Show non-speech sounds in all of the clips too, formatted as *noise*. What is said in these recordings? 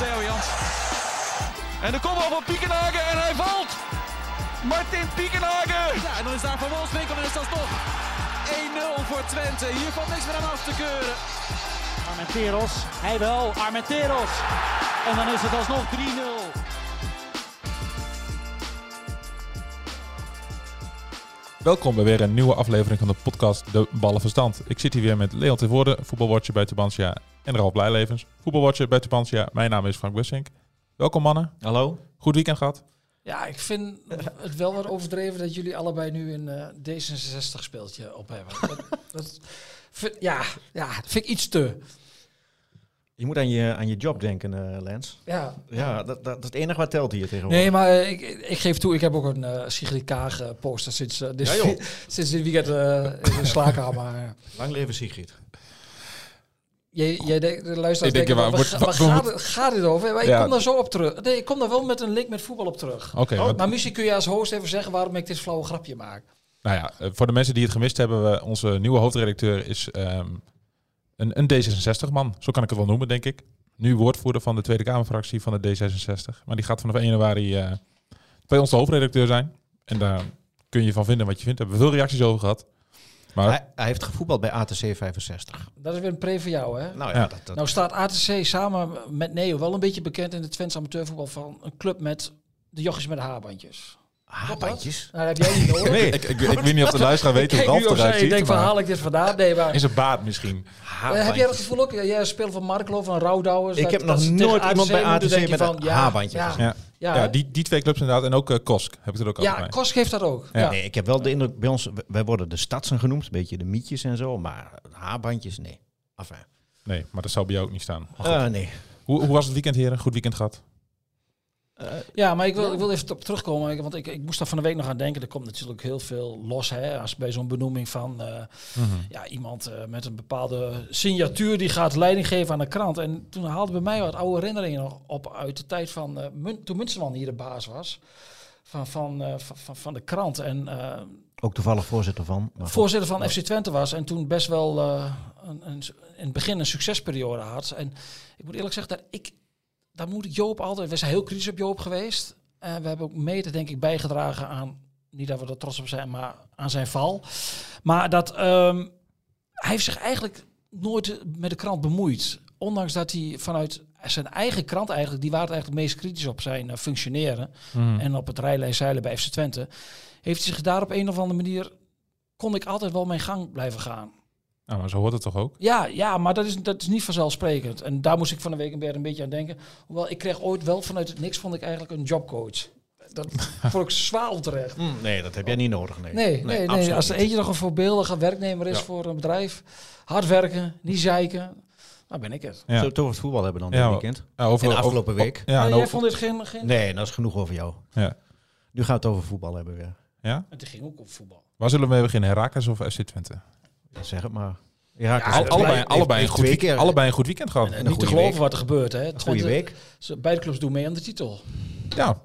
Theo Jans. En de kopbal van Piekenhagen en hij valt. Martin Piekenhagen. Ja, en dan is daar Van Wolfswinkel en is dat toch 1-0 voor Twente. Hier valt niks meer aan af te keuren. Armenteros, hij wel, Armenteros. En dan is het alsnog 3-0. Welkom bij weer een nieuwe aflevering van de podcast De Ballenverstand. Ik zit hier weer met Leon Tevoorde, voetbalwatcher bij Tubantia en Ralf Blijlevens, voetbalwatcher bij Tubantia. Mijn naam is Frank Bussink. Welkom mannen. Hallo. Goed weekend gehad? Ja, ik vind het wel wat overdreven dat jullie allebei nu een eh, D66 speeltje op hebben. dat, dat vind- ja, ja, dat vind ik iets te. Je moet aan je, aan je job denken, eh Lens. Ja. Ja, dat, dat, dat is het enige wat telt hier tegenwoordig. Nee, maar eh, ik, ik geef toe, ik heb ook een eh Sigrid Kaag poster sinds, eh, dit, Ja, *laughs* sinds dit weekend eh, in de slaapkamer. *laughs* Lang leven Sigrid. Jij, jij denkt, de luisteraars Ik denk, denken, waar gaat, het, gaat dit over? Maar ik Ja. kom daar zo op terug. Nee, ik kom daar wel met een link met voetbal op terug. Oké, want- Maar misschien kun je als host even zeggen waarom ik dit flauwe grapje maak. nou ja, voor de mensen die het gemist hebben, onze nieuwe hoofdredacteur is ehm, een, een D66-man. Zo kan ik het wel noemen, denk ik. Nu woordvoerder van de Tweede Kamerfractie van de D66. Maar die gaat vanaf 1 januari eh, bij ons de hoofdredacteur zijn. En daar kun je van vinden wat je vindt. Daar hebben we veel reacties over gehad. Maar Hij, hij heeft gevoetbald bij ATC 65. Dat is weer een pre voor jou, hè? Nou ja, Ja. dat, dat, Nou staat ATC samen met Neo wel een beetje bekend in het Twents amateurvoetbal van een club met de jochies met de haarbandjes. Haarbandjes. Nou, dat heb jij niet *laughs* nodig. Nee, ik, ik, ik weet niet of de *laughs* luisteraar weet hoe Ralf eruit zij, ik ziet. denk van haal ik dit vandaan? Nee, maar... Is een baard misschien. Eh, heb jij dat gevoel ook? Jij speelt van Marklo, van Roudouwers. Ik dat- heb dat nog nooit iemand bij ATC met van, een ja, haarbandje Ja, gezien. Ja. ja, Ja, hè? die, die twee clubs inderdaad. En ook eh, Kosk heb ik er ook altijd ja bij. Kosk heeft dat ook. Nee, ik heb wel de indruk, bij ons, wij worden de stadsen genoemd, een beetje de mietjes en zo, maar haarbandjes, nee. Enfin, Nee, maar dat zou bij jou ook niet staan. Eh, nee. hoe, hoe was het weekend, heren? Goed weekend gehad? Ja, maar ik wil, ik wil even op terugkomen. Want ik, ik moest daar van de week nog aan denken. Er komt natuurlijk heel veel los. Hè, als bij zo'n benoeming van eh, ja, iemand eh, met een bepaalde signatuur die gaat leiding geven aan een krant. En toen haalde bij mij wat oude herinneringen nog op uit de tijd van eh, Mun- toen Munsterman hier de baas was. Van, van, eh, van, van, de krant. En eh, Ook toevallig voorzitter van. voorzitter van FC Twente was. En toen best wel eh, een, een, in het begin een succesperiode had. En ik moet eerlijk zeggen dat ik, daar moet Joop altijd, we zijn heel kritisch op Joop geweest. En we hebben ook mede denk ik bijgedragen aan, niet dat we er trots op zijn, maar aan zijn val. Maar dat ehm, hij heeft zich eigenlijk nooit met de krant bemoeid. Ondanks dat hij vanuit zijn eigen krant eigenlijk, die waar het eigenlijk het meest kritisch op zijn eh, functioneren. En op het rijlen en zeilen bij FC Twente. Heeft hij zich daar op een of andere manier, kon ik altijd wel mijn gang blijven gaan. Nou, maar zo hoort het toch ook? Ja, ja maar dat is, dat is niet vanzelfsprekend. En daar moest ik van de week weer een beetje aan denken. Hoewel, ik kreeg ooit wel vanuit het niks, vond ik eigenlijk een jobcoach. Dat *laughs* vond ik zwaar onterecht. Hm, nee, dat heb jij niet nodig. Nee, Nee, nee, nee, absoluut als er eentje nog een voorbeeldige werknemer is Ja. voor een bedrijf, hard werken, niet zeiken, dan ben ik het. Ja. Zullen we het over het voetbal hebben dan Ja, dit maar- weekend? Ja, over, In de afgelopen over- week. Ja, Ja, en jij over- vond dit geen... geen... Nee, dat is genoeg over jou. ja. Nu gaan we het over voetbal hebben weer. ja? Het ging ook op voetbal. Waar zullen we mee beginnen? Herakles of FC Twente? Ja, zeg het maar. Herakles heeft- allebei, allebei, een goed weekend, allebei een goed weekend gehad. En, een niet te geloven week. wat er gebeurt. Hè. een goede week. ze- beide clubs doen mee aan de titel. Ja,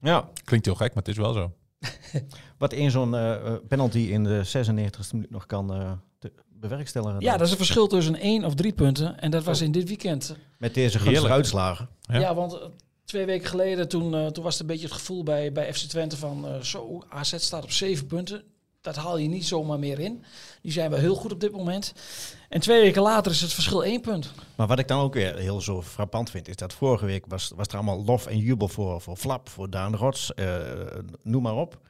Ja. klinkt heel gek, maar het is wel zo. *laughs* Wat één zo'n eh, eh, penalty in de 96e minuut nog kan eh, te bewerkstelligen. Ja, dat is een verschil tussen één of drie punten. En dat was in dit weekend. Met deze gunstige Heerlijk. uitslagen. Ja. Ja, want twee weken geleden toen, eh, toen was het een beetje het gevoel bij, bij FC Twente van... eh, zo, AZ staat op zeven punten. Dat haal je niet zomaar meer in. Die zijn wel heel goed op dit moment. En twee weken later is het verschil één punt. Maar wat ik dan ook weer heel zo frappant vind, is dat vorige week was, was er allemaal lof en jubel voor, voor Flap, voor Daan Rots, eh, noem maar op.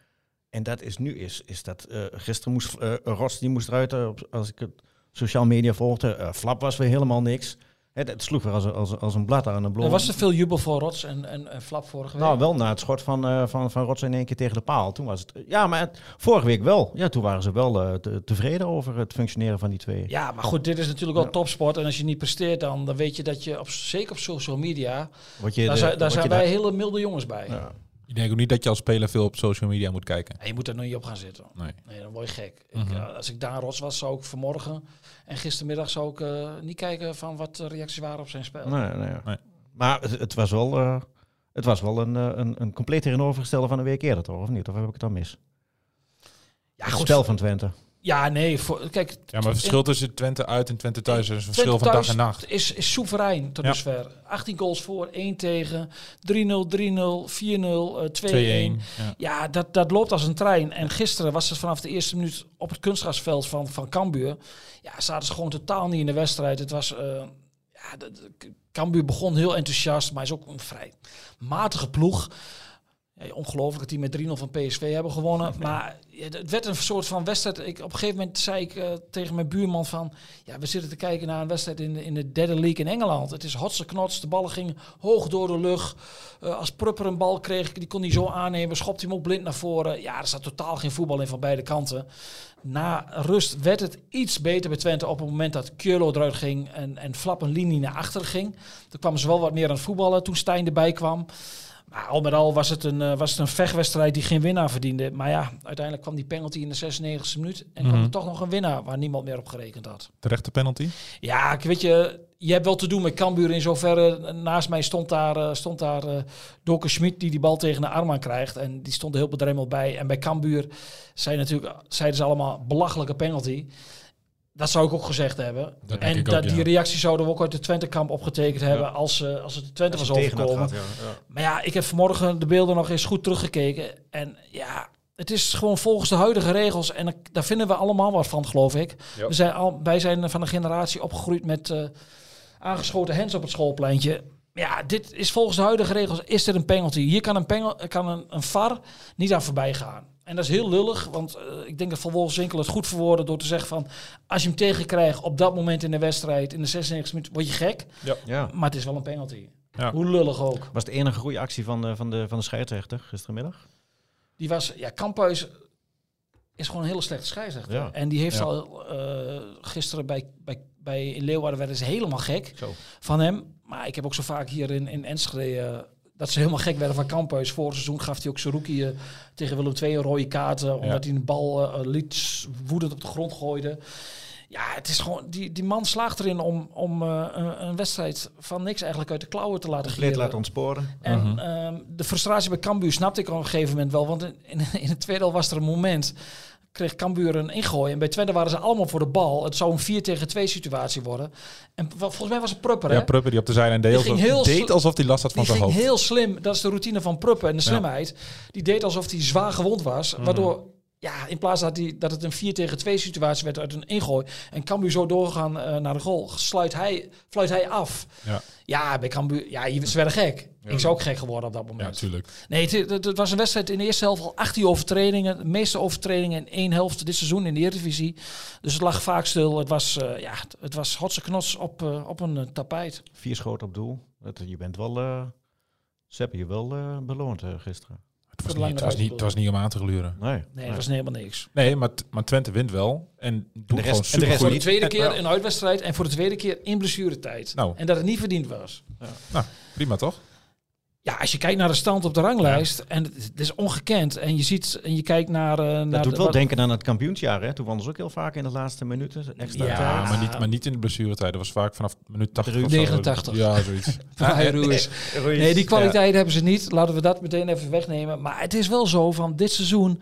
En dat is nu, is, is dat, eh, gisteren moest eh, Rots, die moest eruit, als ik het sociaal media volgde, Flap was weer helemaal niks. Het, het sloeg weer als, een- als, als een blad aan een bloem. Er was er veel jubel voor Rots en, en, en Flap vorige week. Nou, wel na het schot van, eh van, van Rots in één keer tegen de paal. Toen was het. Ja, maar het- vorige week wel. Ja, toen waren ze wel eh, te- tevreden over het functioneren van die twee. Ja, maar goed, dit is natuurlijk wel Ja. topsport. En als je niet presteert, dan, dan weet je dat je, op, zeker op social media, je daar de- zijn, daar zijn wij hele milde jongens bij. Ja. Ik denk ook niet dat je als speler veel op social media moet kijken. En je moet er nog niet op gaan zitten. Nee. Nee, dan word je gek. Mhm. ik, eh, als ik daar rots was, zou ik vanmorgen en gistermiddag zou ik eh, niet kijken van wat de reacties waren op zijn spel. Nee, nee. Nee. Maar het, het was wel, eh, het was wel een, eh, een, een compleet tegenovergestelde van een week eerder, toch? Of niet? Of heb ik het dan mis? Ja, Het goed. spel van Twente. Ja, nee. Voor, kijk, Ja, maar het verschil tussen Twente uit en Twente thuis is een verschil van dag en nacht. Is, is soeverein tot Ja. dusver. 18 goals voor, 1 tegen, 3-0, 3-0, 4-0, eh, 2-1. 2-1. Ja. Ja, dat, dat loopt als een trein. En gisteren was het vanaf de eerste minuut op het kunstgrasveld van, van Cambuur. Ja, zaten ze gewoon totaal niet in de wedstrijd. Het was... eh ja, Cambuur begon heel enthousiast, maar is ook een vrij matige ploeg. Ongelooflijk dat die met 3-0 van PSV hebben gewonnen. Maar het werd een soort van wedstrijd. Ik, op een gegeven moment zei ik eh, tegen mijn buurman van... Ja, we zitten te kijken naar een wedstrijd in, de- in de derde league in Engeland. Het is hotse knots. De ballen gingen hoog door de lucht. Eh, als Prupper een bal kreeg, die kon hij zo aannemen. Schopt hij hem ook blind naar voren. Ja, er zat totaal geen voetbal in van beide kanten. Na rust werd het iets beter bij Twente op het moment dat Kjolo eruit ging en, en Flap een linie naar achter ging. Toen kwamen ze wel wat meer aan het voetballen toen Stijn erbij kwam. Maar al met al was het, een, eh, was het een vechtwedstrijd die geen winnaar verdiende. Maar ja, uiteindelijk kwam die penalty in de 96e minuut. En kwam Mhm. er toch nog een winnaar waar niemand meer op gerekend had. Terechte penalty. Ja, ik weet je, je hebt wel te doen met Cambuur in zoverre. Naast mij stond daar, eh, stond daar Doke Schmid die die bal tegen de arm aan krijgt. En die stond er heel bedremmeld bij. En bij Cambuur zei natuurlijk, zeiden ze allemaal belachelijke penalty. Dat zou ik ook gezegd hebben. Dat en dat die reactie zouden we ook uit de Twente-kamp opgetekend hebben als, eh, als het de Twente Als was overkomen. gehad, ja. Ja. Maar ja, ik heb vanmorgen de beelden nog eens goed teruggekeken. En ja, het is gewoon volgens de huidige regels. En daar vinden we allemaal wat van, geloof ik. Ja. We zijn al, wij zijn van een generatie opgegroeid met eh, aangeschoten hens op het schoolpleintje. Ja, dit is volgens de huidige regels is dit een penalty. Hier kan een, pengel, kan een, een VAR niet aan voorbij gaan. En dat is heel lullig, want eh, ik denk dat Van Wolfswinkel het goed verwoordde door te zeggen van... als je hem tegenkrijgt op dat moment in de wedstrijd, in de 96 minuten, word je gek. Ja. Maar het is wel een penalty. Ja. Hoe lullig ook. Was de enige goede actie van de, van de, van de scheidsrechter gistermiddag? Die was, ja, Kamphuis is gewoon een hele slechte scheidsrechter. Ja. En die heeft Ja. al eh, gisteren bij, bij, bij in Leeuwarden werden ze helemaal gek Zo. van hem. Maar ik heb ook zo vaak hier in, in Enschede eh, dat ze helemaal gek werden van Kamphuis. Vorig seizoen gaf hij ook rookie eh, tegen Willem II een rode kaart. eh, omdat hij een bal eh, liet woedend op de grond gooide. Ja, het is gewoon, die, die man slaagt erin om, om een, een wedstrijd van niks eigenlijk uit de klauwen te laten Compleet gieren. laten ontsporen. En Mhm. ehm, de frustratie bij Cambuur snapte ik op een gegeven moment wel. Want in, in, in het tweede al was er een moment, kreeg Cambuur een ingooi. En bij Twente waren ze allemaal voor de bal. Het zou een 4 tegen 2 situatie worden. En volgens mij was het Prupper, hè? Ja, Prupper die op de zijlijn deed, Die alsof, heel deed alsof hij last had van zijn hoofd. heel slim. Dat is de routine van Pruppen en de Ja. slimheid. Die deed alsof hij zwaar gewond was. Mhm. Waardoor, ja, in plaats dat, hij, dat het een 4 tegen 2 situatie werd uit een ingooi. En Cambuur zo doorgaan eh, naar de goal. Sluit hij, fluit hij af. Ja. Ja, bij Cambuur, ja, je- ze werden gek. Ik zou ook gek geworden op dat Ja, moment. natuurlijk. Nee, het, het- het was een wedstrijd in de eerste helft al 18 overtredingen. De meeste overtredingen in één helft dit seizoen in de Eredivisie. Dus het lag vaak stil. Het was, eh ja, het, het was hotse knots op, eh, op een tapijt. Vier schoten op doel. Dat, je bent wel... eh ze hebben je wel eh, beloond eh, gisteren. Het was, de niet, het, was niet, het was niet om aan te gluren. Nee. Nee, het was helemaal niks. Nee, maar, maar Twente wint wel. En doet rest- gewoon en de Voor de tweede keer Ja. een uitwedstrijd en voor de tweede keer in blessuretijd. Nou. En dat het niet verdiend was. Nou, prima toch? Ja, als je kijkt naar de stand op de ranglijst, en het, is ongekend. En je ziet en je kijkt naar. eh, naar Dat doet de- wel wat- denken aan het kampioensjaar. Hè? Toen wonnen ze ook heel vaak in de laatste minuten. Extra Ja, tijd. Ja, maar niet, maar niet in de blessuretijd. Dat was vaak vanaf minuut 80 of zo. 89. Ja, zoiets. *laughs* Ja, Ruiz. Ruiz. Nee, die kwaliteit hebben ze niet. Laten we dat meteen even wegnemen. Maar het is wel zo van dit seizoen.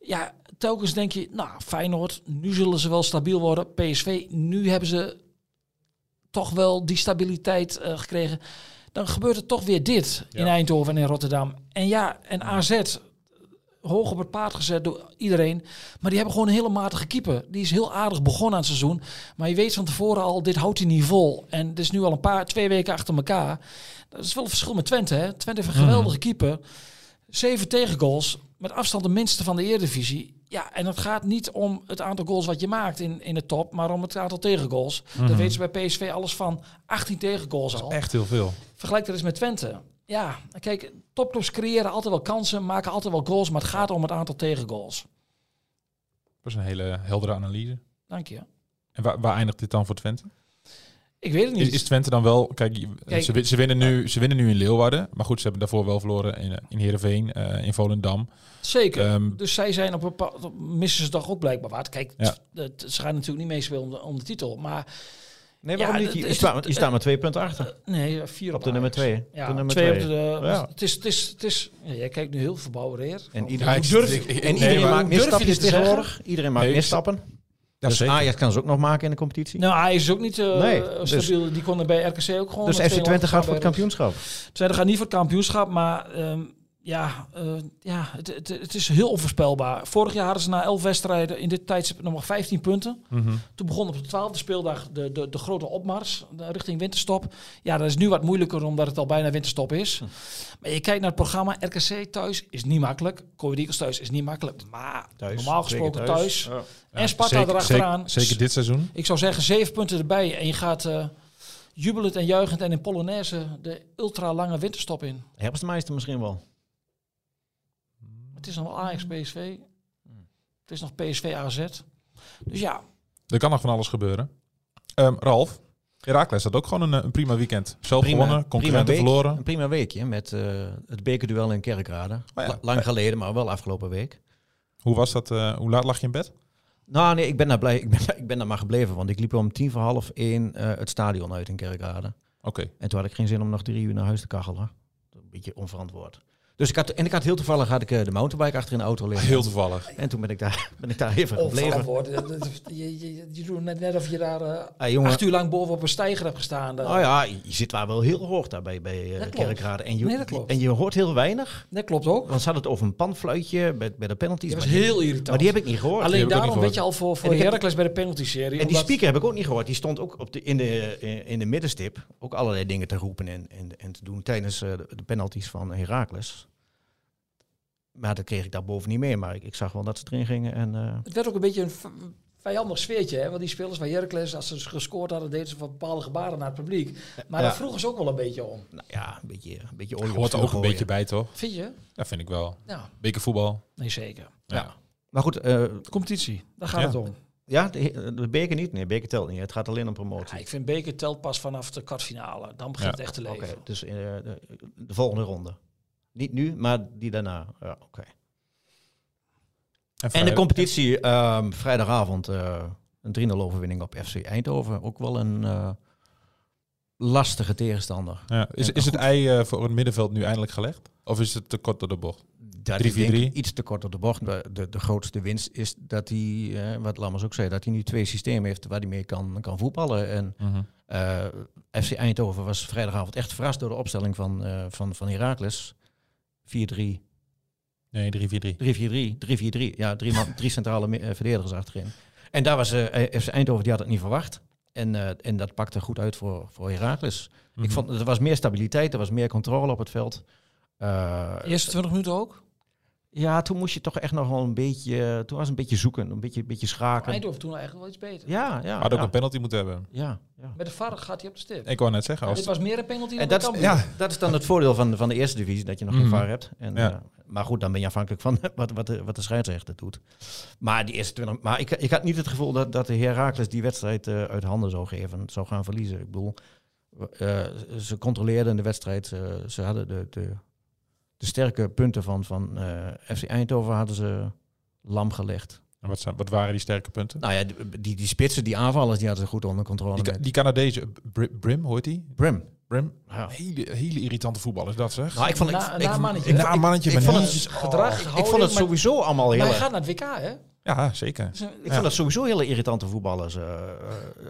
Ja, telkens denk je, nou, Feyenoord, nu zullen ze wel stabiel worden. PSV, nu hebben ze toch wel die stabiliteit eh, gekregen. Dan gebeurt er toch weer dit in. Eindhoven en in Rotterdam. En ja, en AZ, hoog op het paard gezet door iedereen. Maar die hebben gewoon een hele matige keeper. Die is heel aardig begonnen aan het seizoen. Maar je weet van tevoren al, dit houdt hij niet vol. En het is nu al een paar, twee weken achter elkaar. Dat is wel een verschil met Twente. Hè? Twente heeft een geweldige keeper. Zeven tegengoals. Met afstand de minste van de Eredivisie. Ja, en het gaat niet om het aantal goals wat je maakt in, in de top, maar om het aantal tegengoals. Mhm. Daar weten ze bij PSV alles van. 18 tegengoals al. Echt heel veel. Vergelijk dat eens met Twente. Ja, kijk, topclubs creëren altijd wel kansen, maken altijd wel goals, maar het gaat om het aantal tegengoals. Dat is een hele heldere analyse. Dank je. En waar, waar eindigt dit dan voor Twente? Ik weet het niet. Is, is Twente dan wel... Kijk, ze, ze, winnen nu, ze winnen nu in Leeuwarden. Maar goed, ze hebben daarvoor wel verloren in, in Heerenveen, eh, in Volendam. Zeker. Ehm, dus zij zijn op een bepaald... Missen ze toch ook blijkbaar wat. Kijk, Ja. het, ze gaan natuurlijk niet meespelen om de, om de titel. Maar Nee, waarom niet? Je staat, je staat maar twee punten achter. eh, nee, vier op, Op de nummer twee. Ja, de nummer twee, twee. op de... Ja. Het is... Het is, het is ja, jij kijkt nu heel verbouwereerd. En iedereen, Ja, ik- durf, ik- ik- en iedereen maakt misstapjes tegenwoordig. Iedereen maakt Nee, misstappen. Ja, dus. Ajax kan ze ook nog maken in de competitie. Nou, hij is ook niet eh Nee, dus- stabiel. Die konden bij RKC ook gewoon... dus FC 2-0 Twente gaat voor het kampioenschap. Twente gaat niet voor het kampioenschap, maar ehm, ja, eh, ja het, het, het is heel onvoorspelbaar. Vorig jaar hadden ze na 11 wedstrijden in dit tijdstip nog maar 15 punten. Mhm. Toen begon op de twaalfde speeldag de, de, de grote opmars de- richting winterstop. Ja, dat is nu wat moeilijker omdat het al bijna winterstop is. Maar je kijkt naar het programma. RKC thuis is niet makkelijk. Eagles thuis is niet makkelijk. Maar Thuis, normaal gesproken thuis. thuis. Ja. En Sparta zeker, erachteraan. Zeker, zeker dit seizoen. Ik zou zeggen zeven punten erbij. En je gaat eh, jubelend en juichend en in Polonaise de ultra lange winterstop in. Herfstmeister misschien wel. Het is nog wel Ajax PSV. Het is nog PSV AZ. Dus ja, Er kan nog van alles gebeuren. Ehm, Ralf, Herakles had ook gewoon een, eh, een prima weekend. Zelf Prima- gewonnen, concurrenten week, verloren. Een prima weekje met eh, het bekerduel in Kerkrade. Oh ja. Lang geleden, maar wel afgelopen week. Hoe was dat? eh, hoe laat lag je in bed? Nou nee, ik ben daar blij. *laughs* Ik ben, ik ben daar maar gebleven, want ik liep om tien voor half één eh, het stadion uit in Kerkrade. Oké. En toen had ik geen zin om nog drie uur naar huis te kachelen. Een beetje onverantwoord. Dus ik had, en ik had heel toevallig had ik eh, de mountainbike achter in de auto liggen. Heel toevallig. En toen ben ik daar, *laughs* ben ik daar even gebleven. Je, je, je doet net, net of je daar jongen. acht uur lang boven op een stijger hebt gestaan. Oh ja, je zit waar wel heel hoog daar bij, bij. Kerkrade. En je, Nee, en je hoort heel weinig. Dat klopt ook. Want ze hadden het over een panfluitje bij, bij de penalties. Dat was maar, die, heel irritant. maar die heb ik niet gehoord. Alleen daarom weet je al voor, voor Heracles bij de penalty-serie. en die speaker heb ik ook niet gehoord. Die stond ook op de, in, de, in, de middenstip ook allerlei dingen te roepen en, en, en te doen tijdens de, de penalties van Heracles. Maar dat kreeg ik daarboven niet mee. Maar ik, ik zag wel dat ze erin gingen. En, eh, Het werd ook een beetje een vijandig sfeertje. Hè? Want die spelers van Heracles, als ze gescoord hadden, deden ze van bepaalde gebaren naar het publiek. Maar Ja. daar vroegen ze ook wel een beetje om. nou ja, een beetje, een beetje olie Hoort er ook een beetje bij, toch? Vind je? Ja, vind ik wel. Ja, Bekervoetbal. nee zeker. Ja. Maar goed, eh, Competitie, daar gaat Ja. het om. ja, de, de beker niet. Nee, beker telt niet. Het gaat alleen om promotie. Ja, ik vind beker telt pas vanaf de kwartfinale. Dan begint Ja. het echt te Oké, leven. dus eh, de, de volgende ronde. Niet nu, maar die daarna. Ja, oké. En de competitie, ehm, vrijdagavond, eh, een 3-0 overwinning op FC Eindhoven. Ook wel een eh, lastige tegenstander. Ja. Is, is het ei eh, voor het middenveld nu eindelijk gelegd? Of is het te kort door de bocht? Dat is 3-4-3. denk ik iets te kort op de bocht. De, de, de grootste winst is dat hij, eh, wat Lammers ook zei, dat hij nu twee systemen heeft waar hij mee kan, kan voetballen. En eh, FC Eindhoven was vrijdagavond echt verrast door de opstelling van, van, van Heracles. 4-3 Nee, 3-4-3. 3-4-3, 3-4-3. Ja, drie, man, drie centrale eh, verdedigers achterin. En daar was eh FC Eindhoven, die had het niet verwacht. En, eh, en dat pakte goed uit voor, voor Heracles. Mhm. Ik vond, er was meer stabiliteit, er was meer controle op het veld. Eh, Eerste 20 minuten ook? Ja, toen moest je toch echt nog wel een beetje, toen was het een beetje zoeken, een beetje, beetje schaken. Eindhoven toen eigenlijk wel iets beter. Ja, ja. Had ook ja. een penalty moeten hebben. ja, ja. Met de VAR gaat hij op de stip. Ik wou net zeggen. Ja, Als dit was meer een penalty dan En de dat, is, ja, dat is dan het voordeel van, van de eerste divisie, dat je nog Mhm. geen VAR hebt. En, Ja. eh, maar goed, dan ben je afhankelijk van *laughs* wat, wat, de, wat de scheidsrechter doet. Maar die eerste 20, maar ik, ik had niet het gevoel dat, dat de Heracles die wedstrijd eh, uit handen zou geven, zou gaan verliezen. Ik bedoel, eh, ze controleerden de wedstrijd, ze, ze hadden de, de, de sterke punten van, van eh, FC Eindhoven hadden ze lam gelegd. En wat, zijn, wat waren die sterke punten? Nou ja, die, die, die spitsen, die aanvallers, die hadden ze goed onder controle. Die, die Canadese, Br- Brim, hoort die? Brim. Brim? Ja. Hele, hele irritante voetbal is dat zeg. Nou, ik vond, ik, Na- ik, na mannetje. ik- Na mannetje, ik vond het- Gedrag, ik vond het sowieso allemaal heel Maar hij gaat naar het WK, hè? Ja, zeker. Dus een- Ik vond dat sowieso hele irritante voetballers. eh eh,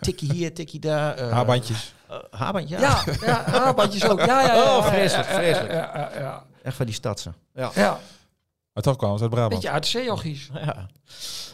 tikkie hier, tikkie daar. eh, Haarbandjes. eh, haarband, ja. Ja, ja, haarbandjes ook. Ja, ja, ja. Oh, vreselijk, vreselijk. Ja, ja, ja. Echt van die stadsen. Ja. ja. Maar toch kwamen ze uit Brabant. beetje uit de zeejochies. ja.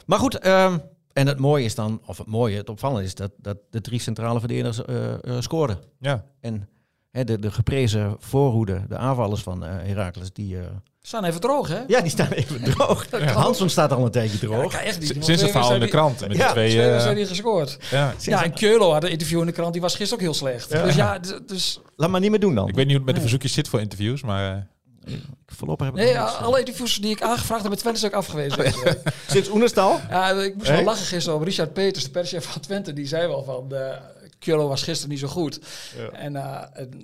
Maar goed, ehm, en het mooie is dan, of het mooie, het opvallende is dat, dat de drie centrale verdedigers eh eh, scoorden. Ja. En hè, de, de geprezen voorhoede, de aanvallers van eh Heracles, die, eh, Staan even droog, hè? Ja, die staan even droog. Hanson staat al een tijdje Ja, droog. echt niet. Sinds het verhaal in de krant. Met Ja, twee... Twee eh, wedstrijden die gescoord. ja. Ja, en Keulo had een interview in de krant. Die was gisteren ook heel slecht. Dus ja, dus, Laat maar niet meer doen dan. Ik weet niet hoe het met de verzoekjes zit voor interviews, maar... eh, Voorlopig heb ik nee, eh. alle interviews die ik aangevraagd heb, met Twente ook afgewezen. *laughs* Sinds Oenestal? Ja, ik moest Hey? wel lachen gisteren op Richard Peters, de perschef van Twente. Die zei wel van, uh, Keulo was gisteren niet zo goed. En uh,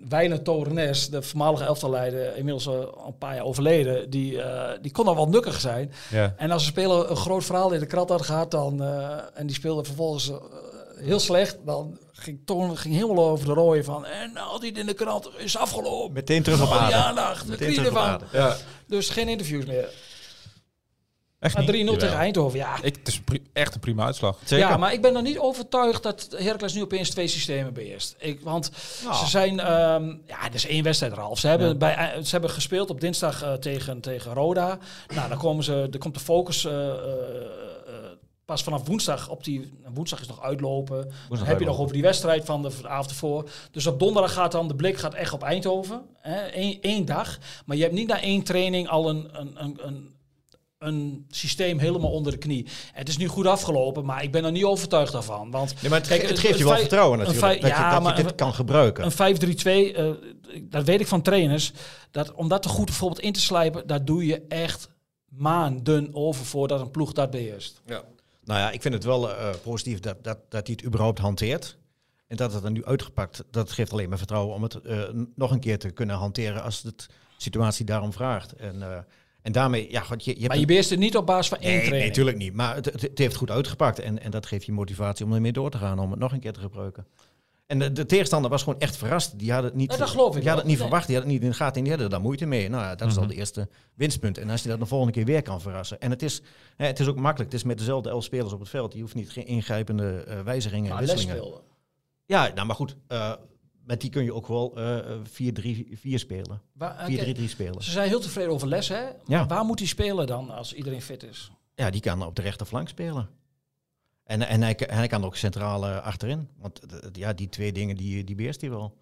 Wijnen Torenes, de voormalige elftalleider, inmiddels uh, al een paar jaar overleden, die, uh, die kon al wel nukkig zijn. Ja. En als een speler een groot verhaal in de krant had gehad, dan, en die speelde vervolgens heel slecht, dan ging Toren ging helemaal over de rooien van, en al die in de krant is afgelopen. Meteen terug op Oh, aarde. Ja, aandacht, Meteen terug op aarde. Ja. Dus geen interviews meer. Echt Maar 3-0 niet? tegen Eindhoven, ja. Ik, het is pri- echt een prima uitslag. Zeker. Ja, maar ik ben er niet overtuigd dat Heracles nu opeens twee systemen beheerst. Ik, want Nou. ze zijn... ehm ja, er is één wedstrijd Ralf. Ze hebben, Ja. bij, eh, ze hebben gespeeld op dinsdag eh, tegen, tegen Roda. Nou, dan komen ze, er komt de focus... eh, eh, eh, Pas vanaf woensdag op die woensdag is nog uitlopen. Dan heb je nog over die wedstrijd van de avond ervoor. Dus op donderdag gaat dan de blik gaat echt op Eindhoven. Hè, Eén, één dag. Maar je hebt niet na één training al een, een, een, een, een systeem helemaal onder de knie. Het is nu goed afgelopen, maar ik ben er niet overtuigd daarvan. Want Nee, maar het, Kijk, het het- geeft je het wel vertrouwen natuurlijk. dat je, ja, dat maar je dit een- kan gebruiken. een 5-3-2, eh, dat weet ik van trainers, dat om dat er goed bijvoorbeeld in te slijpen, daar doe je echt maanden over voordat een ploeg dat beheerst. Nou ja, ik vind het wel eh, positief dat, dat, dat hij het überhaupt hanteert. En dat het er nu uitgepakt, dat geeft alleen maar vertrouwen om het eh, nog een keer te kunnen hanteren als de situatie daarom vraagt. En, eh, en daarmee, ja, goed, je, je Maar je beheerst het niet op basis van één Nee, nee, training. natuurlijk niet. Maar het, het, heeft goed uitgepakt. En, en dat geeft je motivatie om ermee door te gaan, om het nog een keer te gebruiken. En de, de tegenstander was gewoon echt verrast. Die had het niet, Ja, dat geloof ik die had het niet Nee. verwacht. Die had het niet in de gaten. En die hadden daar moeite mee. Nou, ja, dat is al Mhm. de eerste winstpunt. En als hij dat de volgende keer weer kan verrassen. En het is, hè, het is ook makkelijk. Het is met dezelfde elf spelers op het veld. Je hoeft niet geen ingrijpende eh, wijzigingen en wisselingen. Ja, nou, maar goed. eh, met die kun je ook wel eh, 4-3-4 spelen. 4-3-3 Waar, eh, kijk, spelen. ze zijn heel tevreden over les, hè? Ja. Waar moet hij spelen dan als iedereen fit is? Ja, die kan op de rechterflank spelen. En, en, hij, en hij kan ook centraal eh, achterin. Want eh, ja, die twee dingen, die, die beheerst hij wel.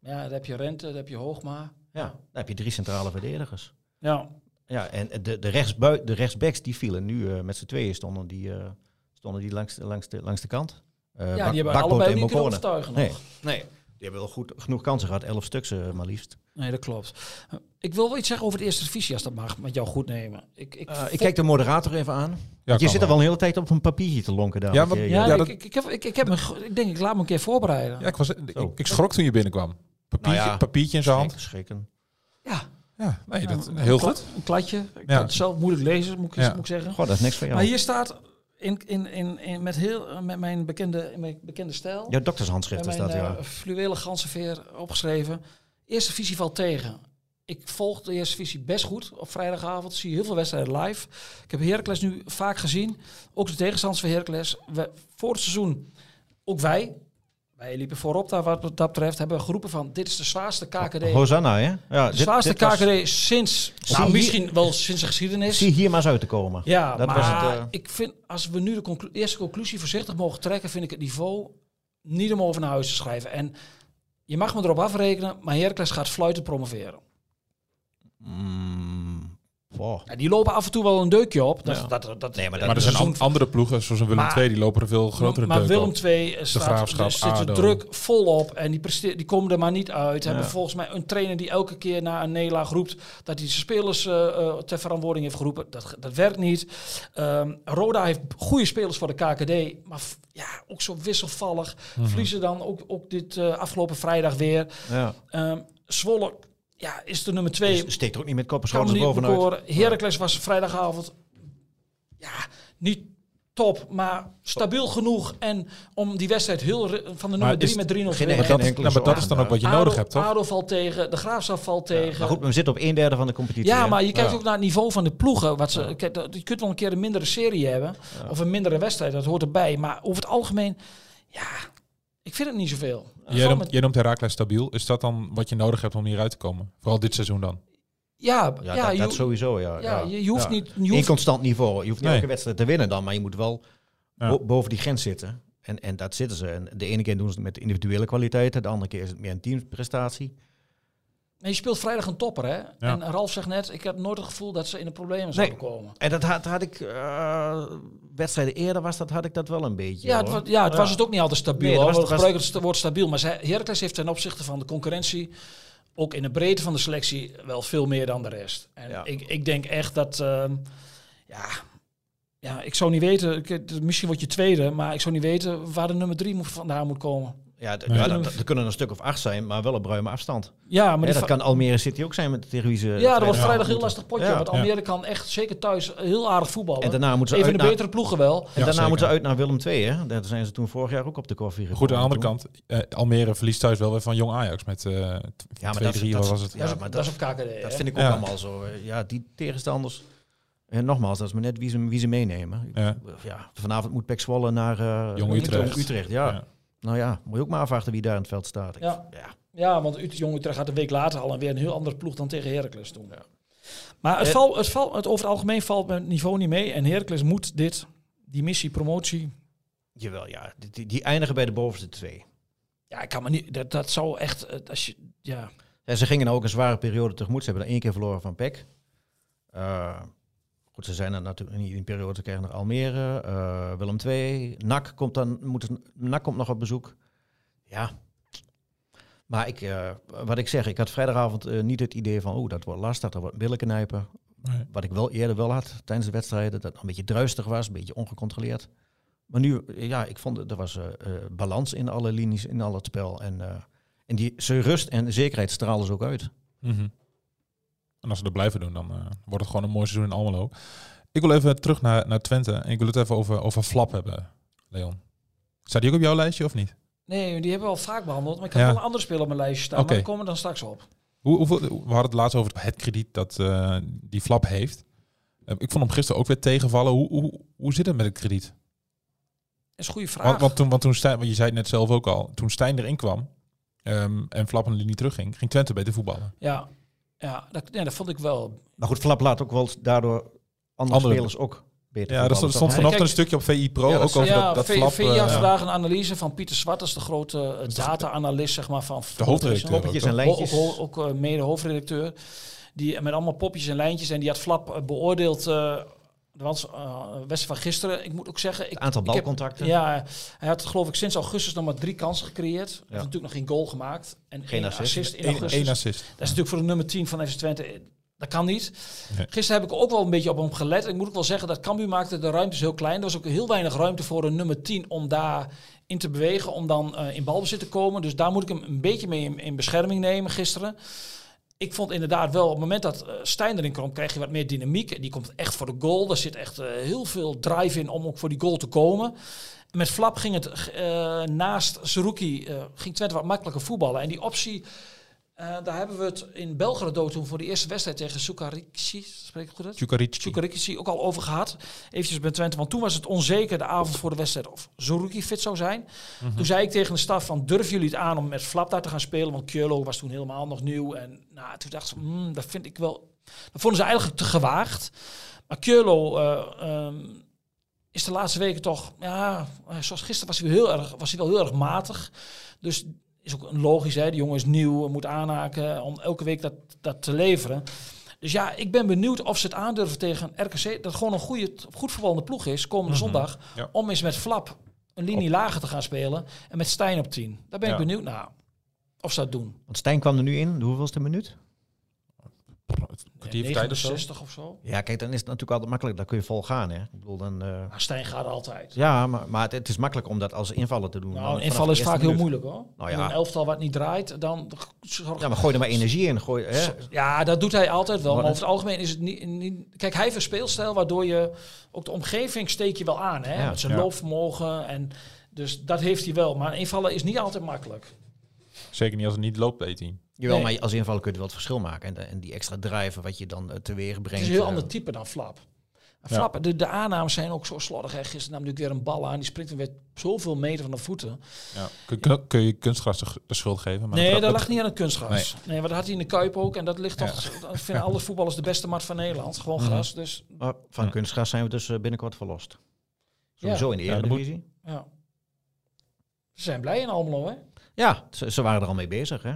Ja, dan heb je Rente, dan heb je Hoogma. Ja, dan heb je drie centrale verdedigers. Ja, Ja, en de, de, rechtsbui, de rechtsbacks die vielen nu eh, met z'n tweeën stonden die, eh, stonden die langs, langs, de, langs de kant. Eh, ja Bak- die hebben allebei niet kunnen Nee, nog. nee, die hebben wel goed, genoeg kansen gehad. Elf stuks eh, maar liefst. Nee, dat klopt. Eh, Ik wil wel iets zeggen over de eerste divisie, als dat mag, met jou goed nemen. Ik, ik, ik kijk de moderator even aan. Ja, je zit er wel een hele tijd op een papiertje te lonken daar. Ja, je- Ja, Ja, ik, dat- ik, ik, heb, ik, ik, heb me, ik denk, ik laat me een keer voorbereiden. Ja, ik, was, ik, schrok toen je binnenkwam. Papiertje, Nou ja, papiertje in zijn hand. Schrikken. Ja, Ja, nee, dat, heel goed. Een kladje. Ik Ja. kan het zelf moeilijk lezen, moet ik, Ja. moet ik zeggen. Goh, dat is niks voor jou. Maar hier staat in, in, in, in, met, heel, eh, met mijn bekende, mijn bekende stijl. Jouw doktershandschrift is dat, ja. eh, fluwelen ganzenveer opgeschreven. Eerste visie valt tegen. Ik volg de eerste visie best goed op vrijdagavond. Zie heel veel wedstrijden live. Ik heb Heracles nu vaak gezien. Ook de tegenstanders van Heracles. We, voor het seizoen, ook wij, wij liepen voorop daar wat dat betreft, hebben we geroepen van dit is de zwaarste KKD. Hosanna, hè? Ja, de dit- zwaarste dit KKD sinds, nou, hier- misschien wel sinds de geschiedenis. Zie hier maar eens uit te komen. Ja, Dat maar was het, eh, ik vind, als we nu de conclu- eerste conclusie voorzichtig mogen trekken, vind ik het niveau niet om over naar huis te schrijven. En je mag me erop afrekenen, maar Heracles gaat fluiten promoveren. Mm, Ja, die lopen af en toe wel een deukje op. Dat, Ja. dat, dat, Nee, maar Maar er zijn an- andere ploegen, zoals een Willem Maar- II, die lopen er veel grotere maar deuk Willem op. II staat, Graafschap, er zit de ADO. druk volop en die, presteer, die komen er maar niet uit. Hebben volgens mij een trainer die elke keer na een nederlaag roept dat hij zijn spelers eh, eh, ter verantwoording heeft geroepen. Dat, dat werkt niet. Ehm, Roda heeft goede spelers voor de KKD, maar f- ja, ook zo wisselvallig. Mhm. Verliezen dan ook, ook dit eh, afgelopen vrijdag weer. Ja. Ehm Zwolle ja, is de nummer twee. Dus steekt er ook niet met kop en Kan me schouders niet bovenuit. bekoren. Heracles was vrijdagavond ja, niet top, maar stabiel genoeg. En om die wedstrijd heel van de nummer is 3 met 3-0 te geen- winnen. Maar dat, is, nou, maar dat is dan ook wat je Ado- nodig hebt, toch? Ado valt tegen, de Graafschap valt tegen. Maar goed, we zitten op een derde van de competitie. Ja, maar je kijkt Ja. ook naar het niveau van de ploegen. Wat ze, kijk, je kunt wel een keer een mindere serie hebben. Of een mindere wedstrijd, dat hoort erbij. Maar over het algemeen, ja, vind het niet zoveel. Jij noemt, met- jij noemt Herakles stabiel. Is dat dan wat je nodig hebt om hieruit te komen? Vooral dit seizoen dan? ja, Ja, ja, dat, sowieso, ja. ja, je, je hoeft Ja. niet... Je hoeft, constant niveau. Je hoeft niet Nee. elke wedstrijd te winnen dan, maar je moet wel Ja. bo- boven die grens zitten. En, en dat zitten ze. En de ene keer doen ze het met individuele kwaliteiten, de andere keer is het meer een teamprestatie. Je speelt vrijdag een topper, hè? En Ralf zegt net, ik heb nooit het gevoel dat ze in de problemen zouden komen. En dat had, had ik, uh, wedstrijden eerder was dat, had ik dat wel een beetje. Ja, het, ja, het was het ook niet altijd stabiel. Nee, We gebruiken het woord stabiel. Maar Heracles heeft ten opzichte van de concurrentie, ook in de breedte van de selectie, wel veel meer dan de rest. En ik, ik denk echt dat, uh, ja, ja, ik zou niet weten, misschien word je tweede, maar ik zou niet weten waar de nummer drie moet, vandaan moet komen. Ja, ja er kunnen een stuk of acht zijn, maar wel op ruime afstand. Ja, maar dat kan Almere City ook zijn met tegen wie ze. Ja, dat wordt vrijdag heel lastig potje. Ja. Want Almere kan echt zeker thuis heel aardig voetballen. En daarna moeten ze Even de betere ploegen wel. En daarna moeten ze uit naar Willem II. Hè? Daar zijn ze toen vorig jaar ook op de koffie gekomen. Goed, aan de andere kant, uh, Almere verliest thuis wel weer van Jong Ajax met uh, ja, maar 2, dat, 3 dat, was het. Ja, maar dat, is op KKD. Dat vind ik ook allemaal zo. Ja, die tegenstanders. En nogmaals, dat is maar net wie ze, wie ze meenemen. Ja. vanavond moet Pek Zwolle naar uh, Jong Utrecht. Utrecht ja. Nou ja, moet je ook maar afwachten wie daar in het veld staat. Ja, ja. ja want Jong Utrecht gaat een week later al en weer een heel andere ploeg dan tegen Heracles doen. Ja. Maar het, val, het, val, het over het algemeen valt met niveau niet mee. En Heracles moet dit, die missie, promotie... Jawel, ja. Die, die eindigen bij de bovenste twee. Ja, ik kan me niet... Dat, dat zou echt... Eh, als je, ja. Ze gingen nou ook een zware periode tegemoet. Ze hebben er één keer verloren van PEC. Uh, Goed, ze zijn er natuurlijk niet in die periode te krijgen naar Almere, uh, Willem II, NAC komt dan, moet, NAC komt nog op bezoek. Ja. Maar ik, uh, wat ik zeg, ik had vrijdagavond uh, niet het idee van, oh, dat wordt lastig, dat wordt billen knijpen. Nee. Wat ik wel eerder wel had tijdens de wedstrijden, dat het een beetje druistig was, een beetje ongecontroleerd. Maar nu, ja, ik vond er was balans in alle linies, in al het spel. En, en die ze rust en zekerheid stralen ze ook uit. Mm -hmm. En als ze dat blijven doen, dan uh, wordt het gewoon een mooi seizoen in Almelo. Ik wil even terug naar, naar Twente. En ik wil het even over, over Flap hebben, Leon. Staat die ook op jouw lijstje of niet? Nee, die hebben we al vaak behandeld. Maar ik heb wel een andere speler op mijn lijstje staan. Okay. Maar daar komen we dan straks op. Hoe, hoeveel, we hadden het laatst over het krediet dat uh, die Flap heeft. Uh, ik vond hem gisteren ook weer tegenvallen. Hoe, hoe, hoe zit het met het krediet? Dat is een goede vraag. Want, want toen, want toen Stijn, want je zei het net zelf ook al, toen Stijn erin kwam um, en Flap een linie terugging, ging Twente beter voetballen. Ja, ja, dat, ja, dat vond ik wel. Maar goed, Flap laat ook wel daardoor andere, spelers ook beter Ja, er stond, vanochtend een stukje op VI Pro ja, ook over ja, dat, dat Flap... VI had uh, vandaag een analyse van Pieter Zwart, dat is de grote uh, data-analyst zeg maar, van... De hoofdredacteur. Poppetjes en lijntjes. Ook, ook, ook uh, mede hoofdredacteur. Die met allemaal popjes en lijntjes. En die had Flap beoordeeld want uh, Westen van gisteren, ik moet ook zeggen... Ik, het aantal balcontacten. ja, hij had geloof ik sinds augustus nog maar drie kansen gecreëerd. Hij heeft natuurlijk nog geen goal gemaakt. En geen assist. assist in augustus. Eén assist. Dat is natuurlijk voor de nummer 10 van FC Twente... Dat kan niet. Nee. Gisteren heb ik ook wel een beetje op hem gelet. Ik moet ook wel zeggen dat Cambuur maakte de ruimtes heel klein. Er was ook heel weinig ruimte voor een nummer 10 om daar in te bewegen, om dan uh, in balbezit te komen. Dus daar moet ik hem een beetje mee in, in bescherming nemen gisteren ik vond inderdaad wel, op het moment dat uh, Stijn erin kwam, krijg je wat meer dynamiek. Die komt echt voor de goal. Er zit echt uh, heel veel drive in om ook voor die goal te komen. Met Flap ging het uh, naast Zerouki, ging Twente wat makkelijker voetballen. En die optie uh, daar hebben we het in Belgrado toen voor de eerste wedstrijd tegen Sukarici, spreek ik goed uit? Sukarici. Sukarici ook al over gehad. Eventjes bij Twente, want toen was het onzeker de avond voor de wedstrijd of Zoruki fit zou zijn. Mm -hmm. Toen zei ik tegen de staf van, durven jullie het aan om met Flap daar te gaan spelen? Want Kjolo was toen helemaal nog nieuw. En nou, toen dacht ze, mm, dat vind ik wel... Dat vonden ze eigenlijk te gewaagd. Maar Kjolo... Uh, um, is de laatste weken toch, ja, zoals gisteren was hij, heel erg, was hij wel heel erg matig. Dus is ook logisch, hè? De jongen is nieuw, moet aanhaken om elke week dat, dat te leveren. Dus ja, ik ben benieuwd of ze het aandurven tegen RKC. Dat gewoon een goede, goed voetballende ploeg is, komende mm -hmm. zondag. Ja. Om eens met Flap een linie op. lager te gaan spelen. En met Stijn op 10. Daar ben ik benieuwd naar. Of ze dat doen. Want Stijn kwam er nu in. De hoeveelste minuut? Kwartier ja, of, of zo. Ja, kijk, dan is het natuurlijk altijd makkelijk. Dan kun je vol gaan, hè. Ik bedoel, dan... Uh... Maar Stijn gaat altijd. Ja, maar, maar het, het, is makkelijk om dat als invallen te doen. Nou, invallen is vaak minuut. heel moeilijk, hoor. Nou, ja. een elftal wat niet draait, dan... Ja, maar gooi er maar energie in. Gooi, hè. Ja, dat doet hij altijd wel. Maar, maar over het algemeen is het niet, niet... Kijk, hij heeft een speelstijl waardoor je... Ook de omgeving steek je wel aan, hè. Ja. Met zijn ja. loopvermogen en... Dus dat heeft hij wel. Maar invallen is niet altijd makkelijk. Zeker niet als het niet loopt, weet hij. Jawel, nee. maar als invaller kun je wel het verschil maken. En, en die extra drijven wat je dan uh, teweeg brengt. Het is een heel uh, ander type dan Flap. Flap, ja. de, de aannames zijn ook zo slordig. Hè. Gisteren nam natuurlijk weer een bal aan. Die springt weer zoveel meter van de voeten. Ja. Kun, kun, je kunstgras de, de schuld geven? Maar nee, dat, dat lag niet aan het kunstgras. Nee, nee want dat had hij in de Kuip ook. En dat ligt toch... Ja. Dat vinden alle voetballers de beste mat van Nederland. Gewoon gras. Mm. Dus. Maar van ja. kunstgras zijn we dus binnenkort verlost. Sowieso in de Eredivisie. Ja. Ze zijn blij in Almelo, hè? Ja, ze, ze waren er al mee bezig, hè?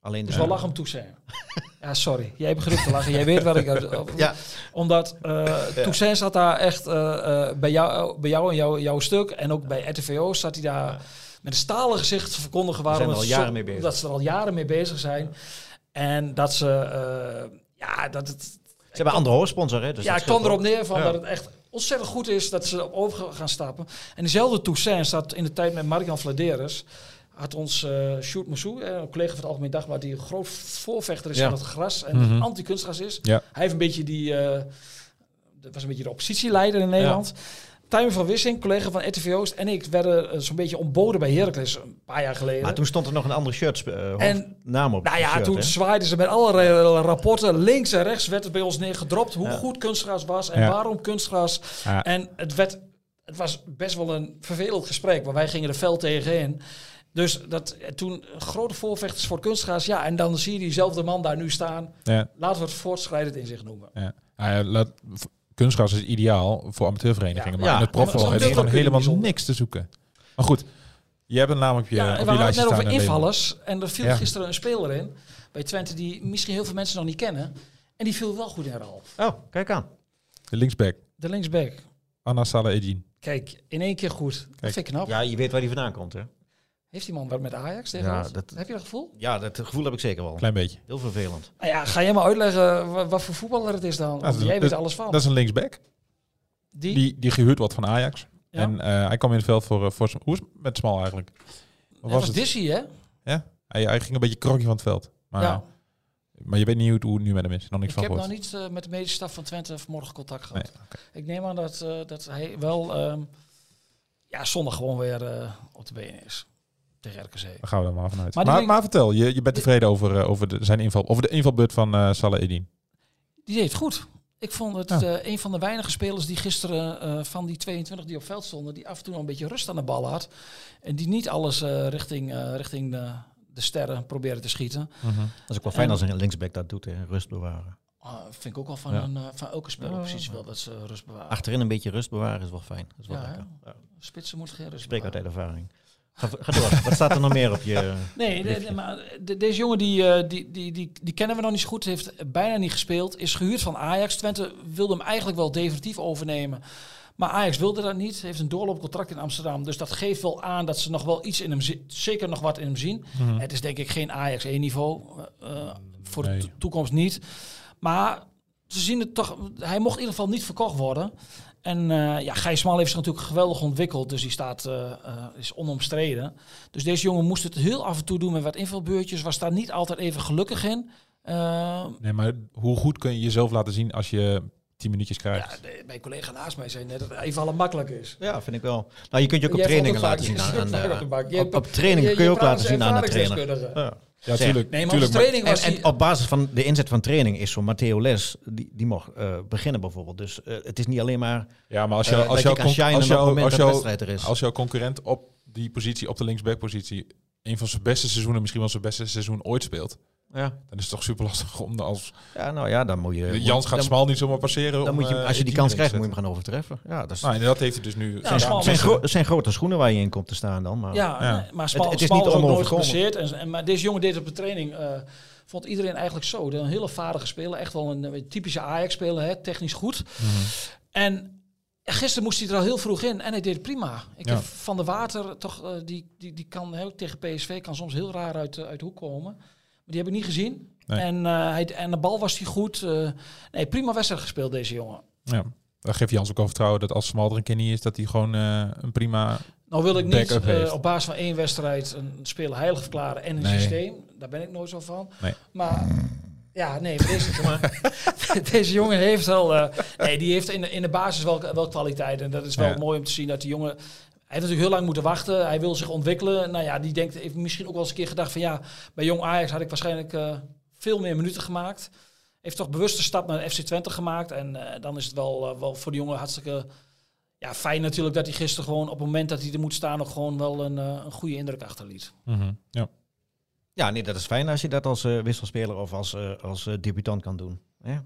Alleen de Dus wel lachen om Toussaint. *laughs* ja, sorry. Jij begint te lachen. Jij weet waar ik... *laughs* Ja. Omdat eh Toussaint zat daar echt eh, eh, bij, jou, bij jou en jou, jouw stuk. En ook bij RTVO zat hij daar met een stalen gezicht te verkondigen waarom zo- mee bezig. dat ze er al jaren mee bezig zijn. En dat ze... ja, dat het... Ze hebben andere hoofdsponsor, hè? Dus ja, ik kwam erop neer van Ja. dat het echt ontzettend goed is dat ze op over gaan stappen. En diezelfde Toussaint staat in de tijd met Mark-Jan Vladeres. Had ons eh Sjoerd Moussou, eh, een collega van het Algemeen Dagblad, die een groot voorvechter is Ja. van het gras en Mhm. anti-kunstgras is. Ja. Hij heeft een beetje die, eh, dat was een beetje de oppositieleider in Nederland. Tijmen van Wissing, collega van RTV Oost en ik werden zo'n beetje ontboden bij Heracles een paar jaar geleden. Maar toen stond er nog een andere shirt, eh, En- naam op. Nou ja, shirt, toen hè? zwaaiden ze met alle ra- rapporten links en rechts werd het bij ons neergedropt hoe Ja. goed kunstgras was en Ja. waarom kunstgras. Ja. En het, werd, het was best wel een vervelend gesprek, want wij gingen er fel tegenin. Dus dat, toen grote voorvechters voor kunstgras, ja, en dan zie je diezelfde man daar nu staan. Ja, Laten we het voortschrijdend in zich noemen. ja. Ja, laat, v- kunstgras is ideaal voor amateurverenigingen. Ja. maar Ja, in het profvoetbal dat heeft gewoon helemaal bijzonder. niks te zoeken. Maar goed, je hebt een naam op je, Ja, op we je hadden het net staan. over invallers. En er viel Ja. gisteren een speler in bij Twente die misschien heel veel mensen nog niet kennen. En die viel wel goed in Ralf. Oh, kijk aan. De linksback, De linksback. Anna Salah Edin. Kijk, in één keer goed. Dat Kijk. vind ik knap. Ja, je weet waar die vandaan komt, hè? Heeft die man wat met Ajax tegen Ja, ons? dat- Heb je dat gevoel? Ja, dat gevoel heb ik zeker wel. Klein beetje. Heel vervelend. Nou ja, ga jij maar uitleggen wa- wat, voor voetballer het is dan? Want jij weet dat- alles van. Dat is een linksback. die? Die, die gehuurd wordt van Ajax. Ja. En eh, hij kwam in het veld voor, eh, voor hoe is het met Smal eigenlijk? Wat was was het? Dizzy, hè? Ja? Hij, hij ging een beetje krokje van het veld. Maar, ja. maar je weet niet hoe het, hoe het nu met hem is. Nog niks Ik van heb nog niet eh, met de medische staf van Twente vanmorgen contact gehad. Nee. Ik neem aan dat, eh, dat hij wel ehm, ja, zondag gewoon weer eh, op de benen is. Tegen RKC. Daar gaan we dan maar vanuit. Maar Maar, vertel, je, je bent tevreden over, eh, over de, zijn inval, over de invalbeurt van eh Salah Edin. Die deed het goed. Ik vond het Ja. eh, een van de weinige spelers die gisteren eh, van die 22 die op veld stonden, die af en toe nog een beetje rust aan de bal had. En die niet alles eh, richting, eh, richting de, de sterren probeerde te schieten. Dat is ook wel fijn En- als een linksback dat doet, hè? rust bewaren. Ah, vind ik ook wel van, Ja. een, eh, van elke spelerpositie wel dat ze rust bewaren. Achterin een beetje rust bewaren is wel fijn. Dat is wel Ja, lekker. hè? Ja. Spitsen moet geen rust spreek uit bewaren. ervaring. Ga, ga door. Wat staat er nog meer op je... *laughs* Nee, de- de- maar de- deze jongen die, eh, die, die, die, die kennen we nog niet zo goed. Heeft bijna niet gespeeld. Is gehuurd van Ajax. Twente wilde hem eigenlijk wel definitief overnemen. Maar Ajax wilde dat niet. Heeft een doorloopcontract in Amsterdam. Dus dat geeft wel aan dat ze nog wel iets in hem zien. Zeker nog wat in hem zien. Het is denk ik geen Ajax 1 niveau. eh, eh, voor de Nee. toekomst niet. Maar ze zien het toch. Hij mocht in ieder geval niet verkocht worden. En eh ja, Gijs Smal heeft zich natuurlijk geweldig ontwikkeld. Dus die staat, eh, eh, is onomstreden. Dus deze jongen moest het heel af en toe doen met wat invalbeurtjes. Was daar niet altijd even gelukkig in. Nee, maar hoe goed kun je jezelf laten zien als je 10 minuutjes ja, krijgt? de- mijn collega naast mij zei net dat het even makkelijk is. Ja, vind ik wel. Nou, je kunt je ook op trainingen laten *laughs* zien aan, aan op de trainingen kun je ook laten zien aan de als trainer. Ja. Ja, Zeg. tuurlijk. Nee, maar tuurlijk, onze training En, was en die- op basis van de inzet van training is zo'n Matteo Les, die, die mocht eh, beginnen bijvoorbeeld. Dus eh, het is niet alleen maar Ja, maar als, eh, jou, als, je als, op het jou, als, dat de jou, er is. als jouw concurrent op die positie, op de linksbackpositie, een van zijn beste seizoenen, misschien wel zijn beste seizoen ooit speelt, ja. dan is het toch super lastig om als... ja, nou ja, dan moet je... Jans gaat dan, Smal niet zomaar passeren. dan om, moet je, eh, als je die kans krijgt, moet je hem gaan overtreffen. Ja, dat is, Nou, en dat heeft hij dus nu... Ja, zijn, zijn, gro- zijn grote schoenen waar je in komt te staan dan. Maar, Ja, Ja. nee, maar Smal, Het- het is Smal niet is ook nooit. En, en, maar deze jongen deed op de training, eh, vond iedereen eigenlijk zo. Een hele vaardige speler. Echt wel een, een typische Ajax-speler, hè, technisch goed. Mhm. En gisteren moest hij er al heel vroeg in en hij deed het prima. Ik Ja. heb Van de Water, toch, eh, die, die, die kan hè, tegen PSV kan soms heel raar uit, eh, uit de hoek komen. Die heb ik niet gezien. Nee. En, eh, hij, en de bal was hij goed. eh, nee, prima wedstrijd gespeeld deze jongen. Ja. Daar geeft Jans ook al vertrouwen dat als Smal er een keer niet is, dat hij gewoon eh, een prima... Nou wil ik niet op basis van één wedstrijd een speler heilig verklaren en een Nee. systeem. Daar ben ik nooit zo van. Nee. Maar ja, nee, deze, maar, *laughs* deze jongen heeft wel, eh, nee, die heeft in de, in de basis wel, wel kwaliteit. En dat is wel Ja. mooi om te zien dat die jongen, heeft natuurlijk heel lang moeten wachten. Hij wil zich ontwikkelen. Nou ja, die denkt, heeft misschien ook wel eens een keer gedacht van ja, bij Jong Ajax had ik waarschijnlijk eh, veel meer minuten gemaakt. Heeft toch bewust de stap naar FC Twente gemaakt. En eh, dan is het wel, eh, wel voor de jongen hartstikke ja, fijn natuurlijk dat hij gisteren gewoon op het moment dat hij er moet staan ook gewoon wel een, eh, een goede indruk achterliet. Mhm. Ja. Ja, nee, dat is fijn als je dat als eh, wisselspeler of als, eh, als eh, debutant kan doen. Hè?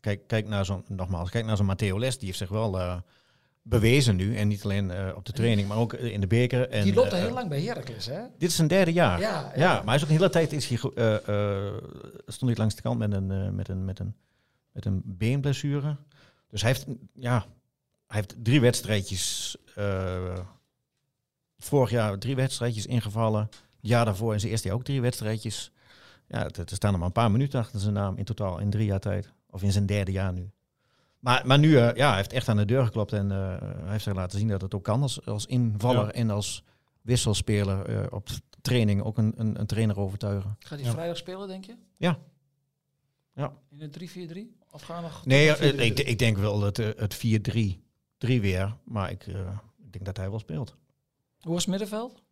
Kijk, kijk naar zo'n, nogmaals, kijk naar zo'n Matteo Les, die heeft zich wel, eh, bewezen nu. En niet alleen eh, op de training, maar ook eh, in de beker. En, Die loopt al eh, heel lang bij Heracles, hè? Dit is zijn derde jaar. Ja, Ja, maar hij is ook een hele tijd is hij, stond hij langs de kant met een, met een, met een, met een beenblessure. Dus hij heeft, ja, hij heeft drie wedstrijdjes. vorig jaar drie wedstrijdjes ingevallen. Het jaar daarvoor in zijn eerste jaar ook drie wedstrijdjes. Ja, er staan er maar een paar minuten achter zijn naam in totaal in drie jaar tijd. Of in zijn derde jaar nu. Maar, maar nu, eh, ja, hij heeft echt aan de deur geklopt en eh, hij heeft zich laten zien dat het ook kan als, als invaller Ja. en als wisselspeler eh, op training ook een, een, een trainer overtuigen. Gaat hij Ja. vrijdag spelen, denk je? Ja. Ja. In een 3-4-3? Of gaan we nog... Nee, ik, 4-3? ik denk wel het, eh, het 4-3 3 weer, maar ik, eh, ik denk dat hij wel speelt. Hoe was het middenveld?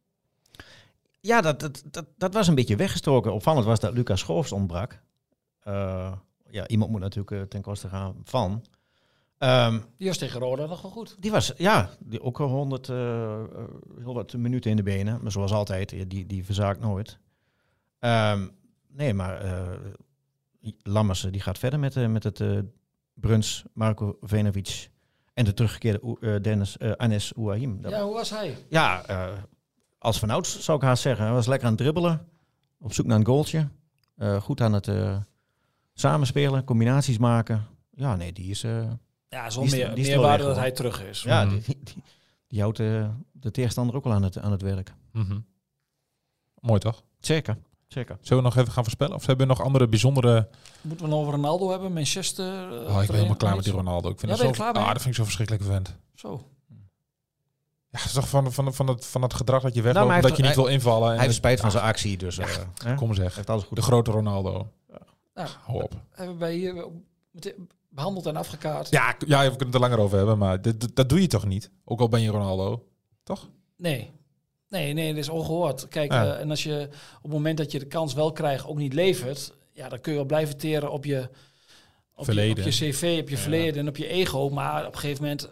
Ja, dat, dat, dat, dat was een beetje weggestoken. Opvallend was dat Lucas Schoofs ontbrak. Eh, ja, iemand moet natuurlijk ten koste gaan van. Ehm, Die was tegen Roda nog wel goed. die was, ja, die ook al 100, eh, eh, heel wat minuten in de benen. Maar zoals altijd, die, die verzaakt nooit. Ehm, nee, maar eh Lammers eh, die gaat verder met, eh, met het Bruns, Marco Venovic en de teruggekeerde Dennis, Anes Ouahim. Ja, hoe was hij? ja, als vanouds zou ik haast zeggen. Hij was lekker aan het dribbelen. Op zoek naar een goaltje. Goed aan het samenspelen, combinaties maken. Ja, nee, die is... Ja, Die zo'n is- meer, die is meer wel waarde weg, dat hij terug is. ja, Mhm. die, die, die houdt eh, de tegenstander ook wel aan het, aan het werk. Mhm. Mooi toch? Zeker, zeker. Zullen we nog even gaan voorspellen? Of hebben we nog andere bijzondere... Moeten we nog over Ronaldo hebben? Manchester? eh, Oh, ik ben helemaal klaar met die Ronaldo. Ik vind Ja, het ben zo... je klaar mee? Ah, dat vind ik zo verschrikkelijk vent. Zo. Ja, het is toch van, van, van, het, van het gedrag dat je Nou, wegloopt, hij dat je niet wil invallen. en Hij heeft spijt van Ah, zijn actie, dus... eh, *laughs* Kom zeg. heeft alles goed. De grote Ronaldo. Nou, Hou op. hebben wij hier behandeld en afgekaart. Ja, ja, we kunnen het er langer over hebben, maar dit, dat doe je toch niet? Ook al ben je Ronaldo. Toch? Nee. Nee, nee, dat is ongehoord. Kijk, Ja. eh, en als je op het moment dat je de kans wel krijgt ook niet levert, ja, dan kun je wel blijven teren op je, op je, Verleden. op je cv, op je Ja. verleden en op je ego. Maar op een gegeven moment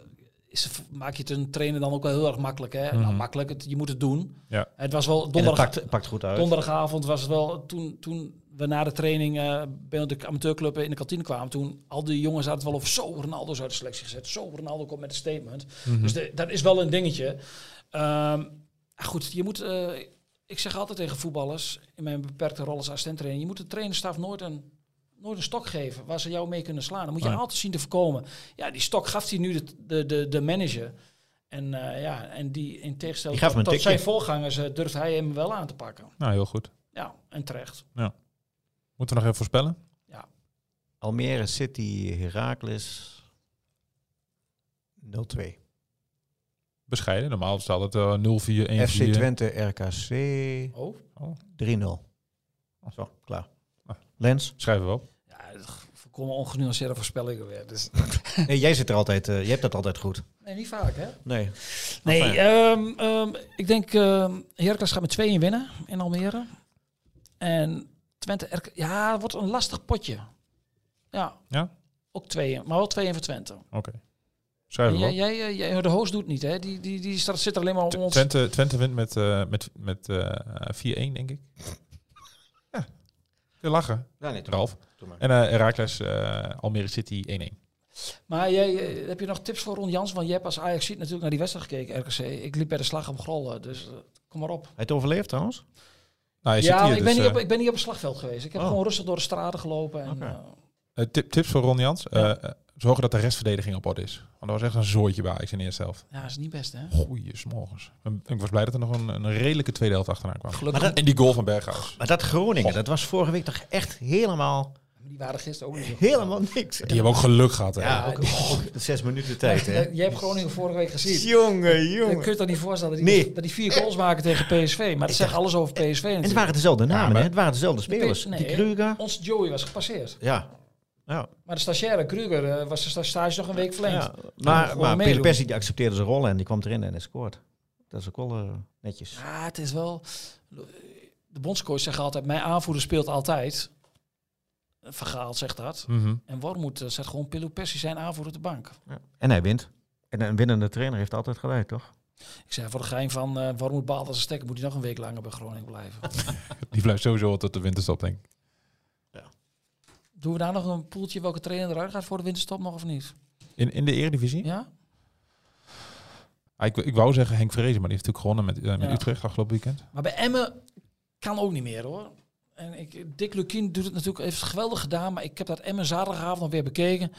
is, maak je het een trainer dan ook wel heel erg makkelijk. Hè? Nou, Mhm. makkelijk, het, je moet het doen. Ja. Het was wel En het donderdag, pakt, pakt goed uit. donderdagavond was het wel, toen, toen we na de training eh bij de amateurclub in de kantine kwamen, toen al die jongens hadden het wel over zo, Ronaldo is uit de selectie gezet, zo, Ronaldo komt met een statement. Mhm. Dus de- dat is wel een dingetje. Ehm, goed, je moet. eh, ik zeg altijd tegen voetballers in mijn beperkte rol als assistenttrainer: je moet de trainerstaf nooit een, nooit een stok geven waar ze jou mee kunnen slaan. Dan moet je Nee. altijd zien te voorkomen. Ja, die stok gaf hij nu de, de, de, de manager. En eh, ja, en die in tegenstelling Die tot, zijn voorgangers durft hij hem wel aan te pakken. Nou, heel goed. Ja, en terecht. Moeten we nog even voorspellen? Almere City, Heracles 0-2. Bescheiden. Normaal is het altijd eh 0-4, 1-4. FC Twente, RKC Oh, 3-0. Zo, klaar. Ah. Lens? Schrijven we op. ja, volkomen ongenuanceerde voorspellingen weer. Dus, *laughs* Nee, jij zit er altijd, eh, jij hebt dat altijd goed. nee, niet vaak hè? Nee. Nee, Enfin. ehm, ehm, ik denk uh, Heracles gaat met 2-1 winnen in Almere. En Twente, RK ja, het wordt een lastig potje. Ja. Ja? Ook 2 maar wel 2 voor Twente. Oké. We jij, jij, jij, de host doet niet, hè? Die, die, die staat, zit er alleen maar om ons. Twente, Twente wint met, eh, met, met eh 4-1, denk ik. *laughs* ja. Je lachen, Ja, nee, Ralf. En eh Herakles, eh Almere City 1-1. Maar jij, heb je nog tips voor Ron Jans? Want jij hebt als Ajax ziet natuurlijk naar die wedstrijd gekeken, RKC. Ik liep bij de slag om Grollen, dus kom maar op. Hij heeft overleefd trouwens? Nou, je Ja, zit maar hier, ik, dus, ben niet eh, op, ik ben niet op het slagveld geweest. Ik heb Oh. gewoon rustig door de straten gelopen. En, eh, eh, tip- tips voor Ron Jans. Ja. Zorgen dat de restverdediging op orde is. Want dat was echt een zooitje bij Ajax in de eerste helft. ja, dat is niet best, hè? Goeie smorgens. En Ik was blij dat er nog een, een redelijke tweede helft achteraan kwam. Gelukkig. Maar dat- En die goal van Berghuis. Maar dat Groningen, Goh. dat was vorige week toch echt helemaal, Die waren gisteren ook niet zo goed. helemaal niks. Die hebben ook geluk gehad. Hè? Ja, ook, zes minuten tijd, hè? Jij hebt Groningen vorige week gezien. Jongen, Dan kun jongen. je toch niet voorstellen dat die, Nee. dat die vier goals maken tegen PSV. Maar dat zegt alles over PSV En het waren dezelfde namen, maar- hè? Het waren dezelfde spelers. Nee. Die Kruger. Ons Joey was gepasseerd. Ja. Ja. Maar de stagiaire Kruger eh, was de sta- stage nog een week verlengd. ja. Maar, maar. Peter Persie die accepteerde zijn rol en die kwam erin en hij scoort. Dat is ook wel eh, netjes. Ja, het is wel... De bondscoach zegt altijd, mijn aanvoerder speelt altijd. Vergaal zegt dat. Mhm. En Wormoed eh, zet gewoon Pilou Persie zijn aanvoerder op de bank. Ja. En hij wint. En een winnende trainer heeft altijd gelijk, toch? Ik zei voor de gein van uh, Wormoed baalt als een stekker, moet hij nog een week langer bij Groningen blijven. *laughs* Die blijft sowieso tot de winterstop, denk ik. Doen we daar nog een poeltje welke trainer eruit gaat voor de winterstop nog of niet? In, in de Eredivisie? Ja? Ah, ik, ik wou zeggen Henk Vrezen, maar die heeft natuurlijk gewonnen met, eh, met Ja. Utrecht afgelopen weekend. Maar bij Emmen kan ook niet meer hoor. En ik, Dick Lukien doet het natuurlijk, heeft het geweldig gedaan, maar ik heb dat Emmen zaterdagavond nog weer bekeken.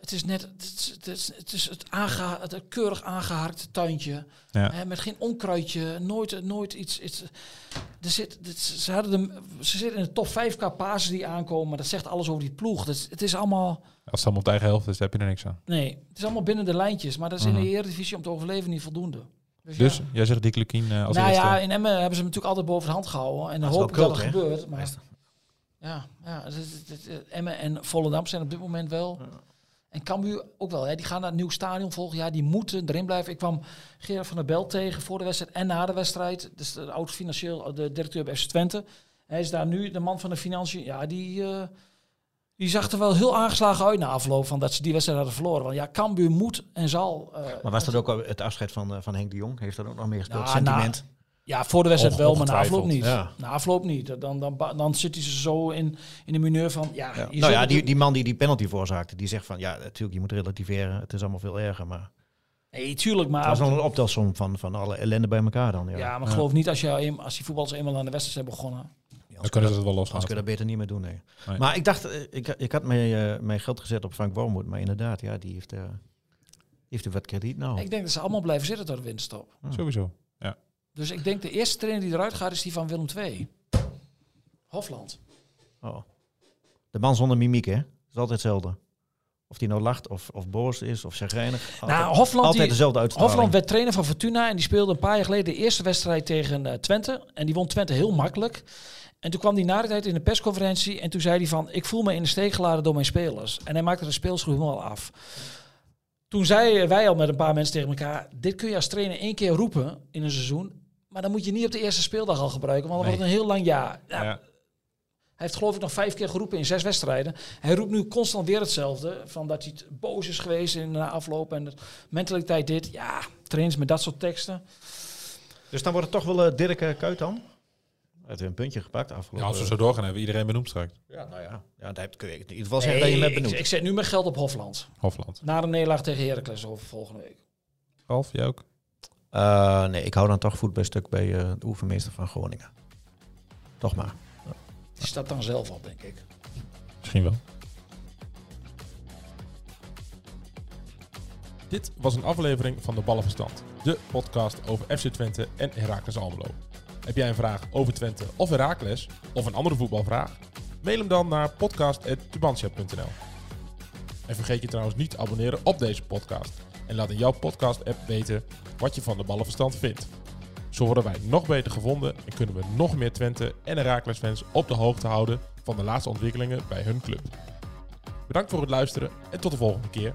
Het is net, het is het, is, het, is het, aangeha- het keurig aangeharkte tuintje. Ja. Hè, met geen onkruidje, nooit, nooit iets. iets er zit, dit- ze, hadden de, ze zitten in de top 5 qua pasen die aankomen, maar dat zegt alles over die ploeg. Dat, het is allemaal, Als het allemaal op de eigen helft is, heb je er niks aan. nee, het is allemaal binnen de lijntjes, maar dat is in Mhm. de Eredivisie om te overleven niet voldoende. Dus, Dus ja. jij zegt Dick Lukien eh, als nou eerste. ja, in Emmen hebben ze hem natuurlijk altijd boven de hand gehouden. En dan hoop ik dat het gebeurt. Maar ja, ja Emmen en Volendam zijn op dit moment wel. En Cambuur ook wel. Hè. Die gaan naar het nieuw stadion volgend jaar. Die moeten erin blijven. Ik kwam Gerard van der Bel tegen voor de wedstrijd en na de wedstrijd. Dus de oud financieel, de directeur bij FC Twente. Hij is daar nu de man van de financiën. Ja, die, eh, die zag er wel heel aangeslagen uit na afloop van dat ze die wedstrijd hadden verloren. Want ja, Cambuur moet en zal. eh, Maar was dat ook al het afscheid van, eh, van Henk de Jong? Heeft dat ook nog meegespeeld? Ja, Sentiment? Ja, voor de wedstrijd wel, maar na afloop niet. Ja. Na afloop niet. Dan, dan, dan zit hij ze zo in, in de mineur van... Ja, Ja. je Nou ja, die, die man die die penalty veroorzaakte, die zegt van ja, natuurlijk, je moet relativeren. Het is allemaal veel erger. Maar Nee, tuurlijk, maar... het was wel een optelsom van, van alle ellende bij elkaar dan. Ja, ja, maar geloof niet als, je, een- als die voetballers eenmaal aan de wedstrijd zijn begonnen. Dan kunnen ze het wel Anders kun je loslaten. dat beter niet meer doen, nee. Nee. Maar ik dacht, eh, ik, ik had mijn, eh, mijn geld gezet op Frank Bournemouth. Maar inderdaad, ja, die heeft, eh, heeft er wat krediet nou. Ik denk dat ze allemaal blijven zitten tot de winterstop. Sowieso. Dus ik denk de eerste trainer die eruit gaat is die van Willem II. Hofland. Oh. De man zonder mimiek, hè? is altijd hetzelfde. Of die nou lacht, of, of boos is, of chagrijnig. Altijd, Nou, Hofland, altijd die, dezelfde uitstraling. Hofland werd trainer van Fortuna en die speelde een paar jaar geleden de eerste wedstrijd tegen eh, Twente. En die won Twente heel makkelijk. En toen kwam hij na de tijd in de persconferentie en toen zei hij van... ik voel me in de steek geladen door mijn spelers. En hij maakte de speelsgroep helemaal af. Toen zeiden wij al met een paar mensen tegen elkaar... dit kun je als trainer één keer roepen in een seizoen... maar dan moet je niet op de eerste speeldag al gebruiken... want dan wordt een heel lang jaar. Ja, Ja. Hij heeft geloof ik nog vijf keer geroepen in zes wedstrijden. Hij roept nu constant weer hetzelfde. Van dat hij het boos is geweest in de afloop en de mentaliteit dit. Ja, trainers met dat soort teksten. Dus dan wordt het toch wel eh, Dirk eh, Kuyt dan? Hij heeft weer een puntje gepakt Ja, afgelopen. als we zo doorgaan, hebben we iedereen benoemd straks. ja, nou ja. ja daar kun je in ieder geval zeggen dat je Nee, met ik, benoemd. ik zet nu mijn geld op Hofland. Hofland. Na de nederlaag tegen Heracles over volgende week. Ralf, jij ook? Eh, nee, ik hou dan toch voet bij stuk bij eh, de oefenmeester van Groningen. Toch maar. Die staat dan zelf op, denk ik. Misschien wel. Dit was een aflevering van de Ballenverstand. De podcast over FC Twente en Heracles Almelo. Heb jij een vraag over Twente of Heracles? Of een andere voetbalvraag? Mail hem dan naar podcast.tubantia.nl En vergeet je trouwens niet te abonneren op deze podcast. En laat in jouw podcast-app weten wat je van de Ballenverstand vindt. Zo worden wij nog beter gevonden en kunnen we nog meer Twente en Heracles fans op de hoogte houden van de laatste ontwikkelingen bij hun club. Bedankt voor het luisteren en tot de volgende keer.